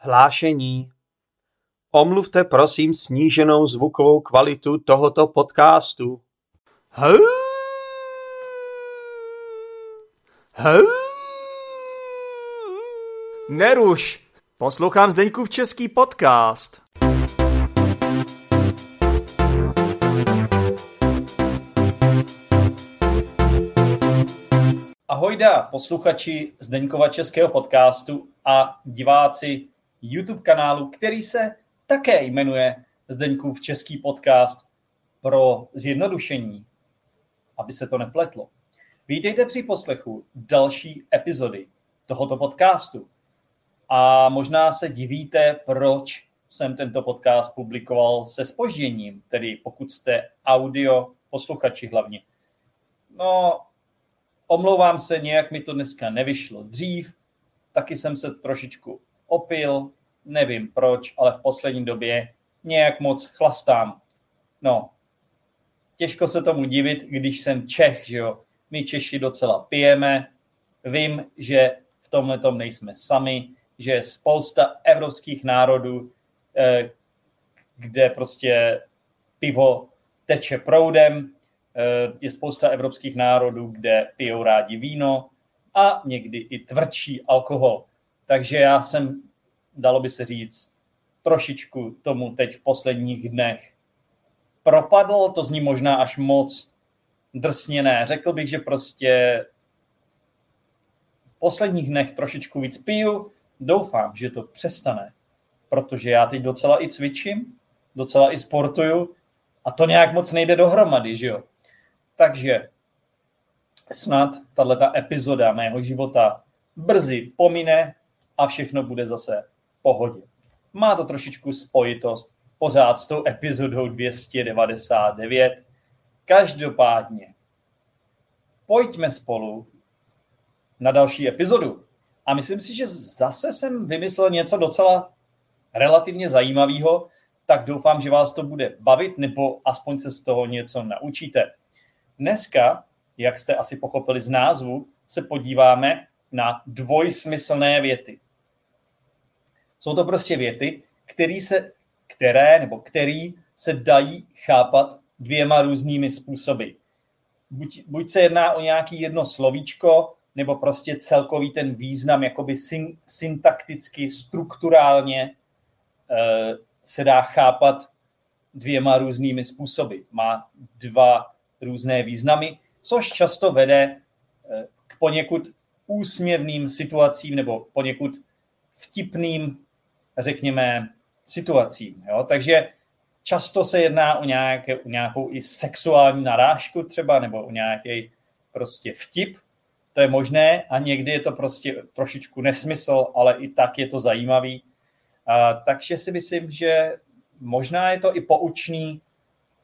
Hlášení. Omluvte prosím sníženou zvukovou kvalitu tohoto podcastu. Hau. Hau. Neruš, poslouchám Zdeňkův český podcast. Ahojda, posluchači Zdeňkova českého podcastu a diváci YouTube kanálu, který se také jmenuje Zdeňkův český podcast pro zjednodušení, aby se to nepletlo. Vítejte při poslechu další epizody tohoto podcastu. A možná se divíte, proč jsem tento podcast publikoval se spožděním, tedy pokud jste audio posluchači hlavně. No, omlouvám se, nějak mi to dneska nevyšlo dřív, taky jsem se trošičku opil, nevím proč, ale v poslední době nějak moc chlastám. No, těžko se tomu divit, když jsem Čech, že jo. My Češi docela pijeme, vím, že v tomhle tom nejsme sami, že je spousta evropských národů, eh, kde prostě pivo teče proudem, eh, je spousta evropských národů, kde pijou rádi víno a někdy i tvrdší alkohol. Takže já jsem, dalo by se říct, trošičku tomu teď v posledních dnech propadl, to zní možná až moc drsněné. Řekl bych, že prostě v posledních dnech trošičku víc piju, doufám, že to přestane, protože já teď docela i cvičím, docela i sportuju a to nějak moc nejde dohromady, že jo. Takže snad tato epizoda mého života brzy pomine a všechno bude zase v pohodě. Má to trošičku spojitost pořád s tou epizodou 299. Každopádně, pojďme spolu na další epizodu. A myslím si, že zase jsem vymyslel něco docela relativně zajímavého, tak doufám, že vás to bude bavit, nebo aspoň se z toho něco naučíte. Dneska, jak jste asi pochopili z názvu, se podíváme na dvojsmyslné věty. Jsou to prostě věty, které se, které nebo který se dají chápat dvěma různými způsoby. Buď, buď se jedná o nějaký jedno slovíčko, nebo prostě celkový ten význam jakoby syn, syntakticky, strukturálně e, se dá chápat dvěma různými způsoby. Má dva různé významy, což často vede e, k poněkud úsměvným situacím nebo poněkud vtipným řekněme, situacím. Jo? Takže často se jedná o, nějaké, o nějakou i sexuální narážku třeba, nebo o nějaký prostě vtip, to je možné a někdy je to prostě trošičku nesmysl, ale i tak je to zajímavý. A, takže si myslím, že možná je to i poučný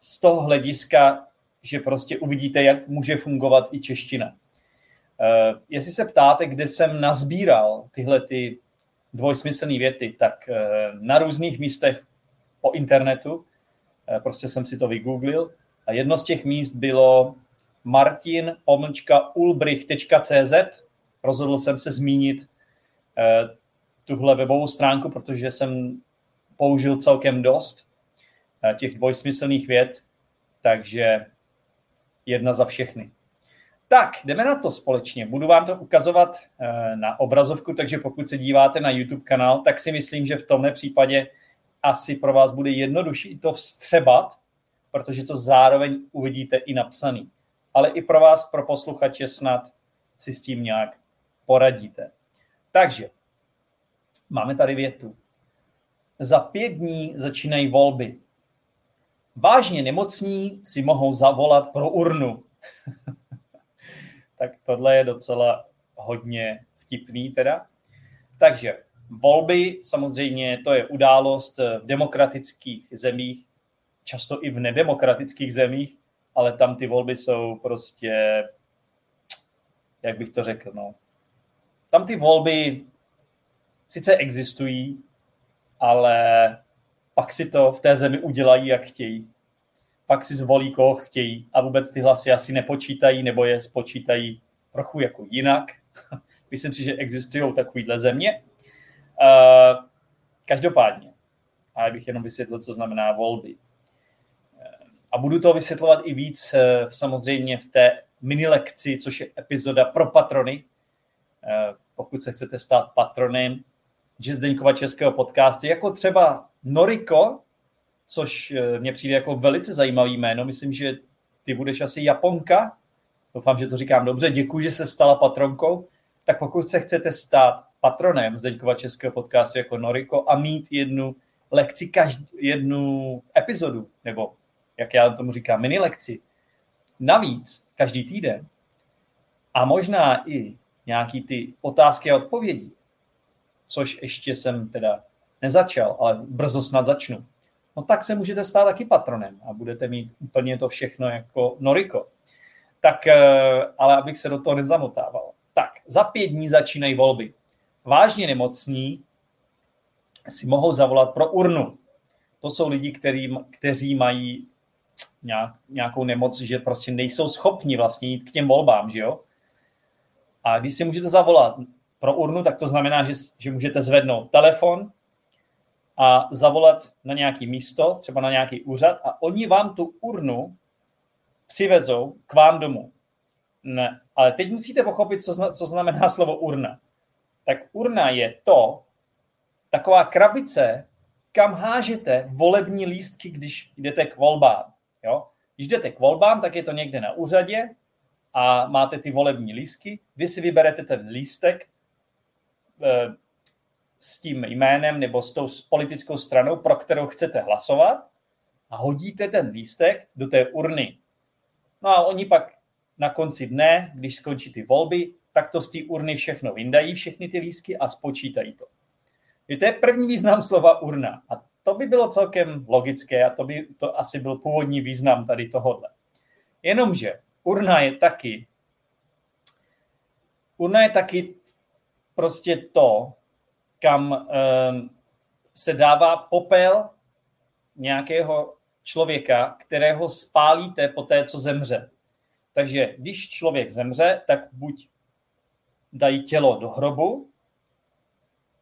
z toho hlediska, že prostě uvidíte, jak může fungovat i čeština. Uh, jestli se ptáte, kde jsem nazbíral tyhle ty dvojsmyslné věty, tak eh, na různých místech po internetu, eh, prostě jsem si to vygooglil a jedno z těch míst bylo martin ulbrich.cz. Rozhodl jsem se zmínit eh, tuhle webovou stránku, protože jsem použil celkem dost těch dvojsmyslných vět, takže jedna za všechny. Tak, jdeme na to společně. Budu vám to ukazovat eh, na obrazovku, takže pokud se díváte na YouTube kanál, tak si myslím, že v tomhle případě asi pro vás bude jednodušší to vstřebat, protože to zároveň uvidíte i napsaný. Ale i pro vás, pro posluchače, snad si s tím nějak poradíte. Takže, máme tady větu. Za pět dní začínají volby. Vážně nemocní si mohou zavolat pro urnu. tak tohle je docela hodně vtipný teda. Takže volby samozřejmě to je událost v demokratických zemích, často i v nedemokratických zemích, ale tam ty volby jsou prostě, jak bych to řekl, no. Tam ty volby sice existují, ale pak si to v té zemi udělají, jak chtějí pak si zvolí, koho chtějí a vůbec ty hlasy asi nepočítají nebo je spočítají trochu jako jinak. Myslím si, že existují takovýhle země. Každopádně, a já bych jenom vysvětlil, co znamená volby. A budu to vysvětlovat i víc eh, samozřejmě v té mini lekci, což je epizoda pro patrony. Eh, pokud se chcete stát patronem Zdeňkova českého podcastu, jako třeba Noriko, což eh, mně přijde jako velice zajímavý jméno. Myslím, že ty budeš asi Japonka. Doufám, že to říkám dobře. Děkuji, že se stala patronkou. Tak pokud se chcete stát patronem Zdeňkova českého podcastu jako Noriko a mít jednu lekci, každý, jednu epizodu, nebo jak já tomu říkám, mini lekci, navíc každý týden a možná i nějaký ty otázky a odpovědi, což ještě jsem teda nezačal, ale brzo snad začnu, no tak se můžete stát taky patronem a budete mít úplně to všechno jako Noriko. Tak, eh, ale abych se do toho nezamotával. Tak, za pět dní začínají volby. Vážně nemocní si mohou zavolat pro urnu. To jsou lidi, který, kteří mají nějak, nějakou nemoc, že prostě nejsou schopni vlastně jít k těm volbám, že jo? A když si můžete zavolat pro urnu, tak to znamená, že, že můžete zvednout telefon a zavolat na nějaký místo, třeba na nějaký úřad a oni vám tu urnu přivezou k vám domů. Ne, ale teď musíte pochopit, co, zna, co znamená slovo urna. Tak urna je to, taková krabice, kam hážete volební lístky, když jdete k volbám. Jo? Když jdete k volbám, tak je to někde na úřadě a máte ty volební lístky. Vy si vyberete ten lístek e, s tím jménem nebo s tou politickou stranou, pro kterou chcete hlasovat a hodíte ten lístek do té urny. No a oni pak na konci dne, když skončí ty volby, tak to z té urny všechno vyndají, všechny ty lístky a spočítají to. Je to je první význam slova urna. A to by bylo celkem logické a to by to asi byl původní význam tady tohohle. Jenomže urna je taky urna je taky prostě to, kam um, se dává popel nějakého člověka, kterého spálíte po té, co zemře. Takže když člověk zemře, tak buď dají tělo do hrobu,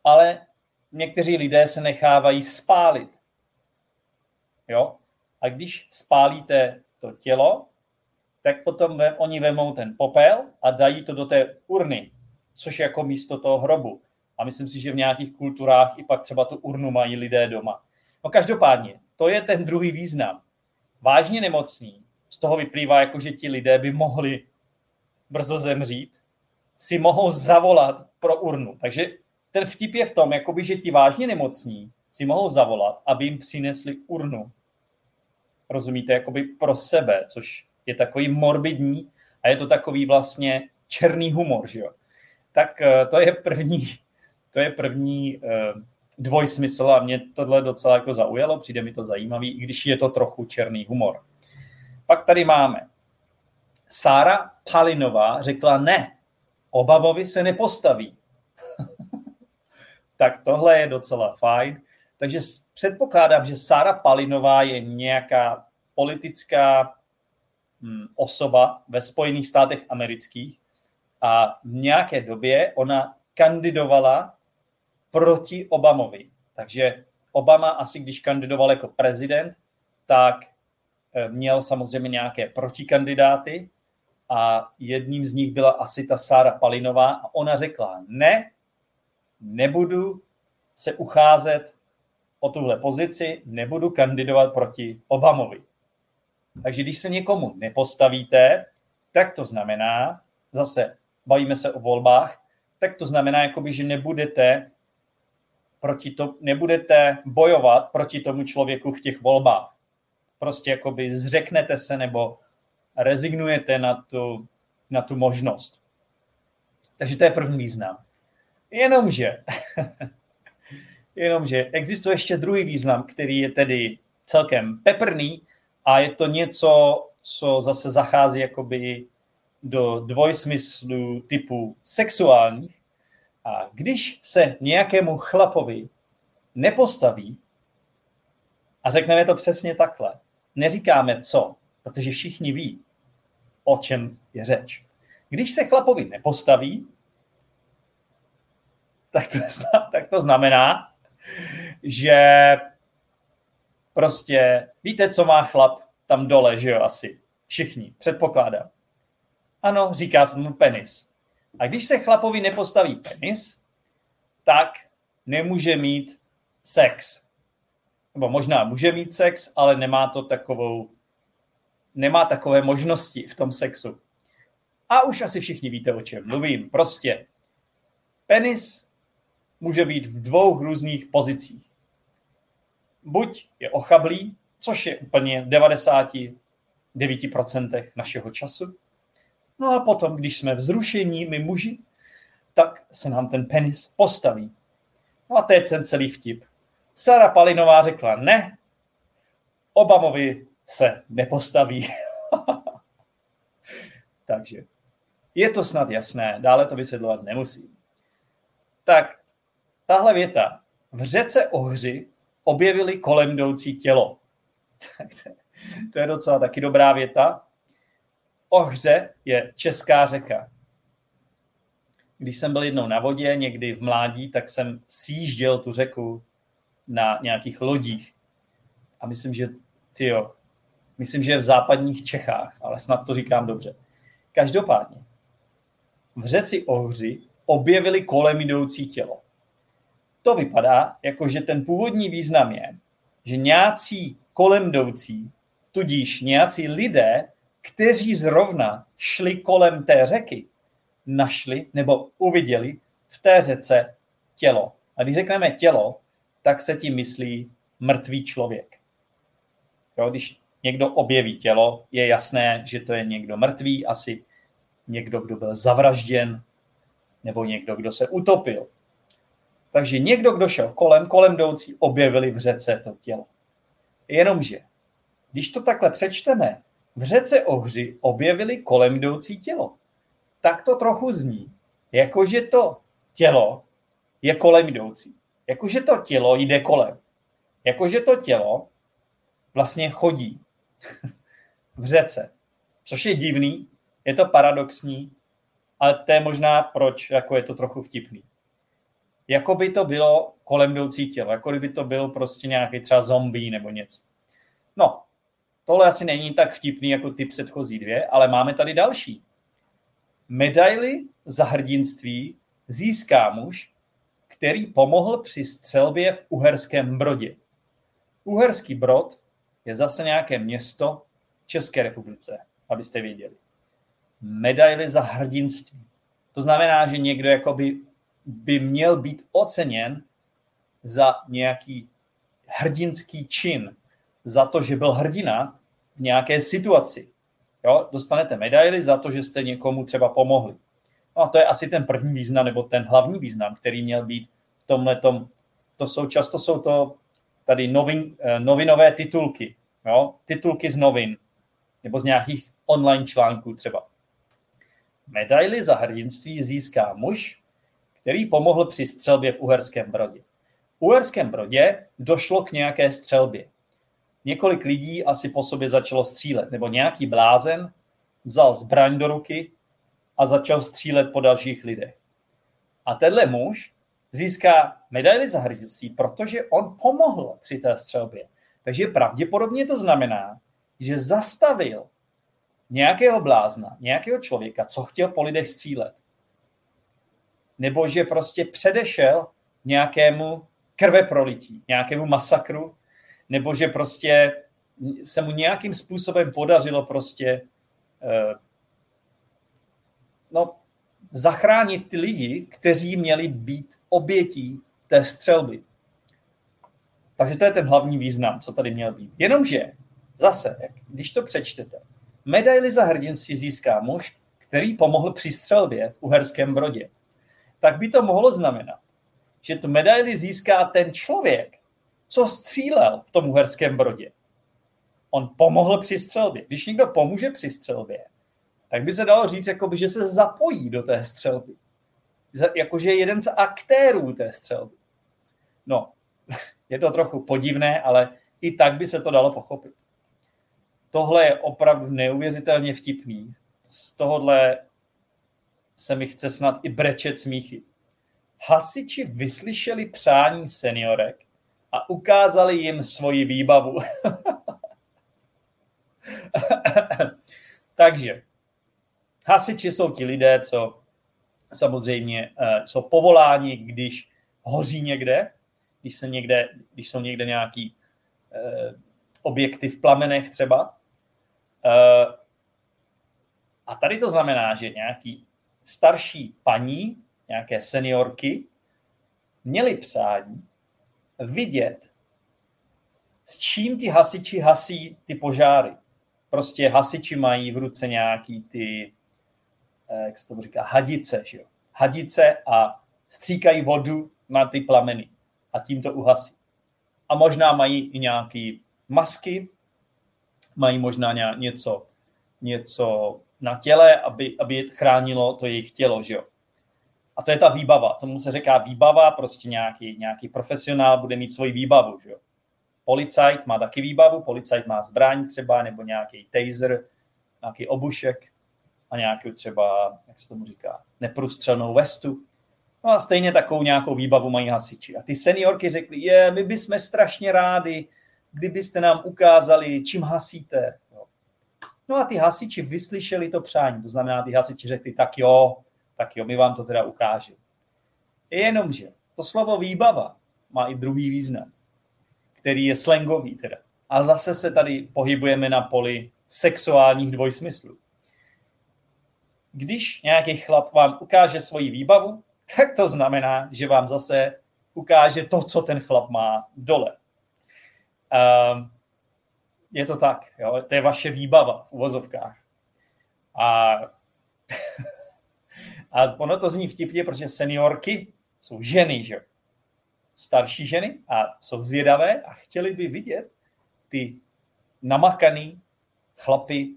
ale někteří lidé se nechávají spálit. Jo? A když spálíte to tělo, tak potom oni vemou ten popel a dají to do té urny, což je jako místo toho hrobu. A myslím si, že v nějakých kulturách i pak třeba tu urnu mají lidé doma. No každopádně, to je ten druhý význam. Vážně nemocní, z toho vyplývá, jako že ti lidé by mohli brzo zemřít, si mohou zavolat pro urnu. Takže ten vtip je v tom, jakoby, že ti vážně nemocní si mohou zavolat, aby jim přinesli urnu. Rozumíte, jakoby pro sebe, což je takový morbidní a je to takový vlastně černý humor, že jo. Tak eh, to je první, to je první uh, dvojsmysl a mě tohle docela jako zaujalo, přijde mi to zajímavý, i když je to trochu černý humor. Pak tady máme. Sára Palinová řekla ne, Obamovi se nepostaví tak tohle je docela fajn. Takže předpokládám, že Sára Palinová je nějaká politická hm, osoba ve Spojených státech amerických a v nějaké době ona kandidovala proti Obamovi. Takže Obama asi, když kandidoval jako prezident, tak eh, měl samozřejmě nějaké protikandidáty a jedním z nich byla asi ta Sára Palinová a ona řekla, ne, nebudu se ucházet o tuhle pozici, nebudu kandidovat proti Obamovi. Takže když se někomu nepostavíte, tak to znamená, zase bavíme se o volbách, tak to znamená, jakoby, že nebudete, proti to, nebudete bojovat proti tomu člověku v těch volbách. Prostě jakoby zřeknete se nebo rezignujete na tu, na tu možnost. Takže to je první význam. Jenomže, jenomže existuje ještě druhý význam, který je tedy celkem peprný a je to něco, co zase zachází jakoby do dvojsmyslu typu sexuálních. A když se nějakému chlapovi nepostaví, a řekneme to přesně takhle, neříkáme co, protože všichni ví, o čem je řeč. Když se chlapovi nepostaví, tak to, tak to znamená, že prostě víte, co má chlap tam dole, že jo, asi. Všichni, předpokládám. Ano, říká se mu penis. A když se chlapovi nepostaví penis, tak nemůže mít sex. Nebo možná může mít sex, ale nemá to takovou, nemá takové možnosti v tom sexu. A už asi všichni víte, o čem mluvím. Prostě penis může být v dvou různých pozicích. Buď je ochablý, což je úplně v 99% našeho času. No a potom, když jsme vzrušení, my muži, tak se nám ten penis postaví. No a to je ten celý vtip. Sara Palinová řekla ne, Obamovi se nepostaví. Takže je to snad jasné, dále to vysvětlovat nemusím. Tak, tahle věta. V řece Ohři objevili kolem jdoucí tělo. to je docela taky dobrá věta. Ohře je česká řeka. Když jsem byl jednou na vodě, někdy v mládí, tak jsem sjížděl tu řeku na nějakých lodích. A myslím, že tyjo, myslím, že je v západních Čechách, ale snad to říkám dobře. Každopádně, v řeci Ohři objevili kolem jdoucí tělo. To vypadá, jako že ten původní význam je, že nějací kolem jdoucí, tudíž nějací lidé, kteří zrovna šli kolem té řeky, našli nebo uviděli v té řece tělo. A když řekneme tělo, tak se tím myslí mrtvý člověk. Jo, když někdo objeví tělo, je jasné, že to je někdo mrtvý, asi někdo, kdo byl zavražděn, nebo někdo, kdo se utopil. Takže někdo, kdo šel kolem, kolem jdoucí, objevili v řece to tělo. Jenomže, když to takhle přečteme, v řece Ohři objevili kolem jdoucí tělo. Tak to trochu zní, jakože to tělo je kolem jdoucí. Jakože to tělo jde kolem. Jakože to tělo vlastně chodí v řece. Což je divný, je to paradoxní, ale to je možná proč, jako je to trochu vtipný. Jako by to bylo kolem jdoucí tělo, jako by to byl prostě nějaký třeba zombie nebo něco. No, tohle asi není tak vtipný jako ty předchozí dvě, ale máme tady další. Medaily za hrdinství získá muž, který pomohl při střelbě v Uherském Brodě. Uherský Brod je zase nějaké město v České republice, abyste věděli medaily za hrdinství. To znamená, že někdo jakoby by měl být oceněn za nějaký hrdinský čin, za to, že byl hrdina v nějaké situaci. Jo? Dostanete medaily za to, že jste někomu třeba pomohli. No a to je asi ten první význam, nebo ten hlavní význam, který měl být v tomhle tom. To jsou často jsou to tady novin, eh, novinové titulky. Jo? Titulky z novin, nebo z nějakých online článků třeba. Medaily za hrdinství získá muž, který pomohl při střelbě v Uherském Brodě. V Uherském Brodě došlo k nějaké střelbě. Několik lidí asi po sobě začalo střílet, nebo nějaký blázen vzal zbraň do ruky a začal střílet po dalších lidech. A tenhle muž získá medaily za hrdinství, protože on pomohl při té střelbě. Takže pravděpodobně to znamená, že zastavil nějakého blázna, nějakého člověka, co chtěl po lidech střílet. Nebo že prostě předešel nějakému krve prolití, nějakému masakru, nebo že prostě se mu nějakým způsobem podařilo prostě uh, no, zachránit ty lidi, kteří měli být obětí té střelby. Takže to je ten hlavní význam, co tady měl být. Jenomže zase, když to přečtete, Medaily za hrdinství získá muž, který pomohl při střelbě v Uherském Brodě. Tak by to mohlo znamenat, že tu medaili získá ten člověk, co střílel v tom Uherském Brodě. On pomohl při střelbě. Když někdo pomůže při střelbě, tak by se dalo říct, jakoby, že se zapojí do té střelby. Jakože je jeden z aktérů té střelby. No, je to trochu podivné, ale i tak by se to dalo pochopit tohle je opravdu neuvěřitelně vtipný. Z tohohle se mi chce snad i brečet smíchy. Hasiči vyslyšeli přání seniorek a ukázali jim svoji výbavu. Takže hasiči jsou ti lidé, co samozřejmě uh, jsou povoláni, když hoří někde, když, se někde, když jsou někde nějaký uh, objekty v plamenech třeba. Uh, a tady to znamená, že nějaký starší paní, nějaké seniorky, měli přání vidět, s čím ty hasiči hasí ty požáry. Prostě hasiči mají v ruce nějaký ty, eh, jak se to říká, hadice, že jo? Hadice a stříkají vodu na ty plameny a tím to uhasí. A možná mají i nějaký masky, mají možná něco, něco na těle, aby, aby chránilo to jejich tělo, že jo. A to je ta výbava. Tomu se říká výbava, prostě nějaký, nějaký profesionál bude mít svoji výbavu, že jo. Policajt má taky výbavu, policajt má zbraň třeba, nebo nějaký taser, nějaký obušek a nějakou třeba, jak se tomu říká, neprůstřelnou vestu. No a stejně takovou nějakou výbavu mají hasiči. A ty seniorky řekly, je, my bychom strašně rádi, kdybyste nám ukázali, čím hasíte. No a ty hasiči vyslyšeli to přání, to znamená, ty hasiči řekli, tak jo, tak jo, my vám to teda ukážeme. Jenomže to slovo výbava má i druhý význam, který je slangový teda. A zase se tady pohybujeme na poli sexuálních dvojsmyslů. Když nějaký chlap vám ukáže svoji výbavu, tak to znamená, že vám zase ukáže to, co ten chlap má dole. Um, je to tak, jo? to je vaše výbava v uvozovkách. A, a ono to zní vtipně, protože seniorky jsou ženy, že starší ženy a jsou zvědavé a chtěli by vidět ty namakaný chlapy,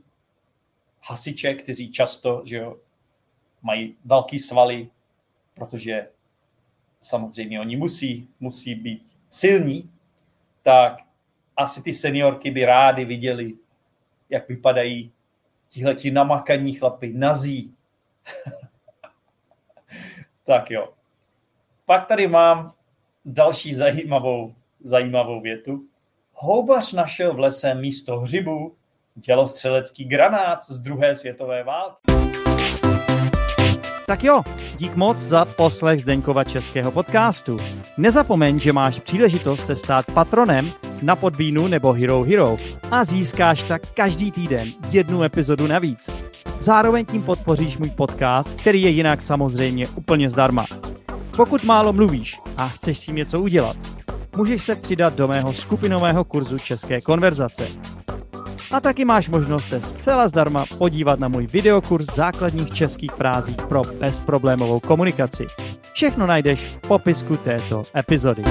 hasiče, kteří často že jo, mají velký svaly, protože samozřejmě oni musí, musí být silní, tak asi ty seniorky by rády viděli, jak vypadají tihleti namakaní chlapy, nazí. tak jo. Pak tady mám další zajímavou, zajímavou větu. Houbař našel v lese místo hřibu dělostřelecký granát z druhé světové války. Tak jo, dík moc za poslech Zdeňkova českého podcastu. Nezapomeň, že máš příležitost se stát patronem na Podvínu nebo Hero Hero a získáš tak každý týden jednu epizodu navíc. Zároveň tím podpoříš můj podcast, který je jinak samozřejmě úplně zdarma. Pokud málo mluvíš a chceš s tím něco udělat, můžeš se přidat do mého skupinového kurzu České konverzace. A taky máš možnost se zcela zdarma podívat na můj videokurs základních českých frází pro bezproblémovou komunikaci. Všechno najdeš v popisku této epizody.